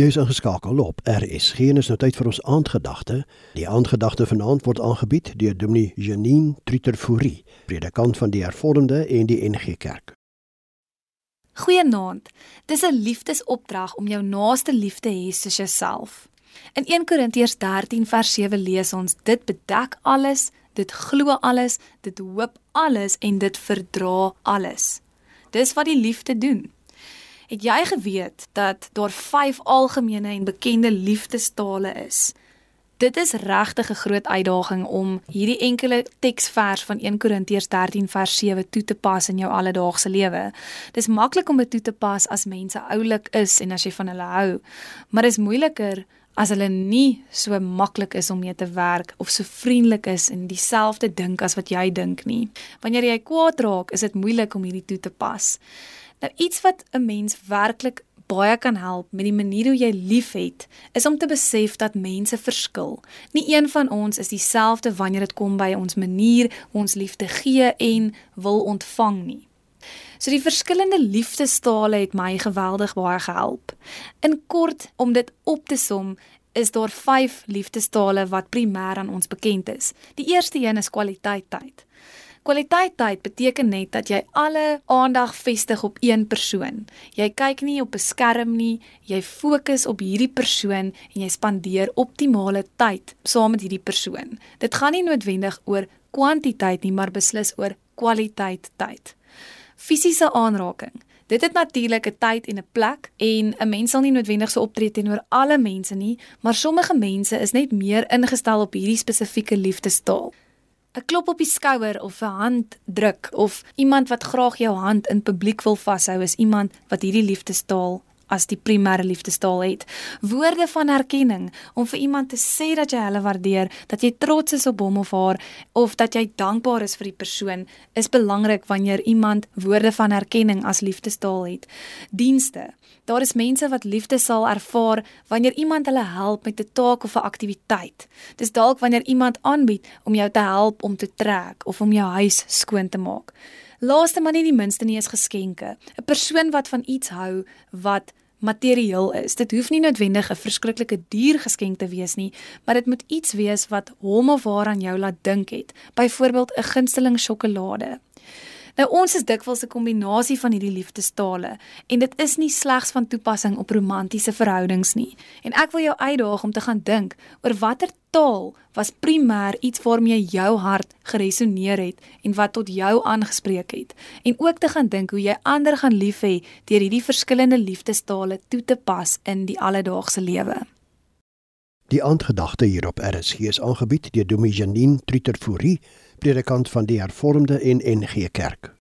Jy is ingeskakel op RSG en is nou tyd vir ons aandgedagte. Die aandgedagte vanaand word aangebied deur Dominee Janine Trutterfourie, predikant van die Hervormde en die NG Kerk. Goeienaand. Dis 'n liefdesopdrag om jou naaste lief te hê soos jouself. In 1 Korintiërs 13 vers 7 lees ons: Dit bedek alles, dit glo alles, dit hoop alles en dit verdra alles. Dis wat die liefde doen. Het jy geweet dat daar 5 algemene en bekende liefdestale is? Dit is regtig 'n groot uitdaging om hierdie enkele teksvers van 1 Korintiërs 13 vers 7 toe te pas in jou alledaagse lewe. Dis maklik om dit toe te pas as mense oulik is en as jy van hulle hou, maar dis moeiliker as hulle nie so maklik is om mee te werk of so vriendelik is en dieselfde dink as wat jy dink nie. Wanneer jy kwaad raak, is dit moeilik om hierdie toe te pas. Nou iets wat 'n mens werklik baie kan help met die manier hoe jy liefhet, is om te besef dat mense verskil. Nie een van ons is dieselfde wanneer dit kom by ons manier hoe ons liefde gee en wil ontvang nie. So die verskillende liefdestale het my geweldig baie gehelp. In kort om dit op te som, is daar 5 liefdestale wat primêr aan ons bekend is. Die eerste een is kwaliteit tyd. Kwaliteit tyd beteken net dat jy alle aandag vestig op een persoon. Jy kyk nie op 'n skerm nie, jy fokus op hierdie persoon en jy spandeer optimale tyd saam met hierdie persoon. Dit gaan nie noodwendig oor kwantiteit nie, maar beslis oor kwaliteit tyd. Fisiese aanraking Dit het natuurlik 'n tyd en 'n plek en 'n mens sal nie noodwendig so optree teenoor alle mense nie, maar sommige mense is net meer ingestel op hierdie spesifieke liefdestaal. 'n klop op die skouer of 'n handdruk of iemand wat graag jou hand in publiek wil vashou is iemand wat hierdie liefdestaal as die primêre liefdestaal het. Woorde van erkenning om vir iemand te sê dat jy hulle waardeer, dat jy trots is op hom of haar of dat jy dankbaar is vir die persoon is belangrik wanneer iemand woorde van erkenning as liefdestaal het. Dienste Daar is mense wat liefde sal ervaar wanneer iemand hulle help met 'n taak of 'n aktiwiteit. Dis dalk wanneer iemand aanbied om jou te help om te trek of om jou huis skoon te maak. Laaste maar nie die minste nie is geskenke. 'n Persoon wat van iets hou wat materieel is. Dit hoef nie noodwendig 'n verskriklike duur geskenk te wees nie, maar dit moet iets wees wat hom of haar aan jou laat dink het. Byvoorbeeld 'n gunsteling sjokolade. Nou ons is dikwels 'n kombinasie van hierdie liefdestale en dit is nie slegs van toepassing op romantiese verhoudings nie. En ek wil jou uitdaag om te gaan dink oor watter taal was primêr iets waarmee jou hart geresoneer het en wat tot jou aangespreek het en ook te gaan dink hoe jy ander gaan lief hê deur hierdie verskillende liefdestale toe te pas in die alledaagse lewe. Die aandgedagte hierop RSG is aangebied deur Dominee Janine Trutterfourie predikant van die Hervormde en NG Kerk.